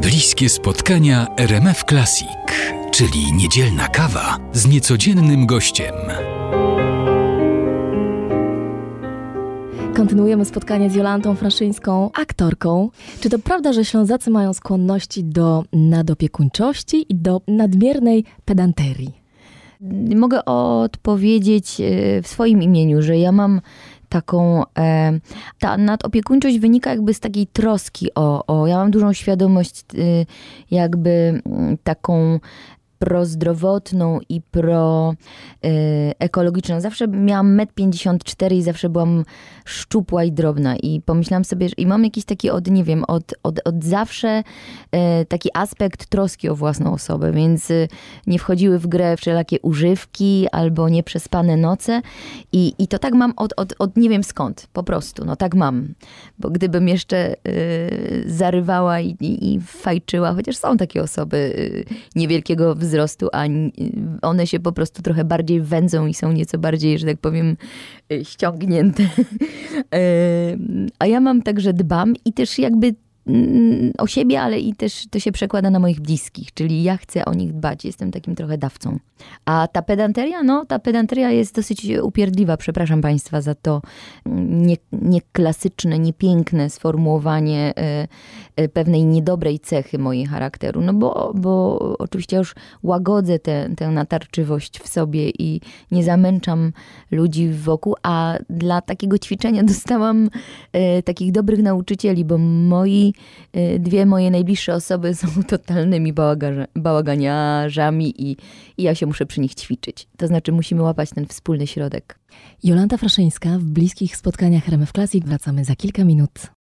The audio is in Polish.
Bliskie spotkania RMF Classic, czyli niedzielna kawa z niecodziennym gościem. Kontynuujemy spotkanie z Jolantą Fraszyńską, aktorką. Czy to prawda, że Ślązacy mają skłonności do nadopiekuńczości i do nadmiernej pedanterii? Mogę odpowiedzieć e, w swoim imieniu, że ja mam taką, e, ta nadopiekuńczość wynika jakby z takiej troski o, o ja mam dużą świadomość e, jakby taką prozdrowotną i proekologiczną. Zawsze miałam 1,54 m i zawsze byłam szczupła i drobna i pomyślałam sobie, że i mam jakiś taki od, nie wiem, od, od, od zawsze e, taki aspekt troski o własną osobę, więc e, nie wchodziły w grę wszelakie używki albo nieprzespane noce i, i to tak mam od, od, od nie wiem skąd, po prostu, no tak mam. Bo gdybym jeszcze zarywała i, i, i fajczyła, chociaż są takie osoby niewielkiego wzrostu, a one się po prostu trochę bardziej wędzą i są nieco bardziej, że tak powiem, y, ściągnięte. E, a ja mam także dbam i też jakby o siebie, ale i też to się przekłada na moich bliskich, czyli ja chcę o nich dbać, jestem takim trochę dawcą. A ta pedanteria, no, ta pedanteria jest dosyć upierdliwa, przepraszam Państwa za to nie, nieklasyczne, niepiękne sformułowanie e, e, pewnej niedobrej cechy mojej charakteru, no bo, bo oczywiście już łagodzę tę, tę natarczywość w sobie i nie zamęczam ludzi wokół, a dla takiego ćwiczenia dostałam e, takich dobrych nauczycieli, bo moi, dwie moje najbliższe osoby są totalnymi bałaganiarzami i, i ja się muszę przy nich ćwiczyć. To znaczy musimy łapać ten wspólny środek. Jolanta Fraszyńska w bliskich spotkaniach RMF Classic wracamy za kilka minut.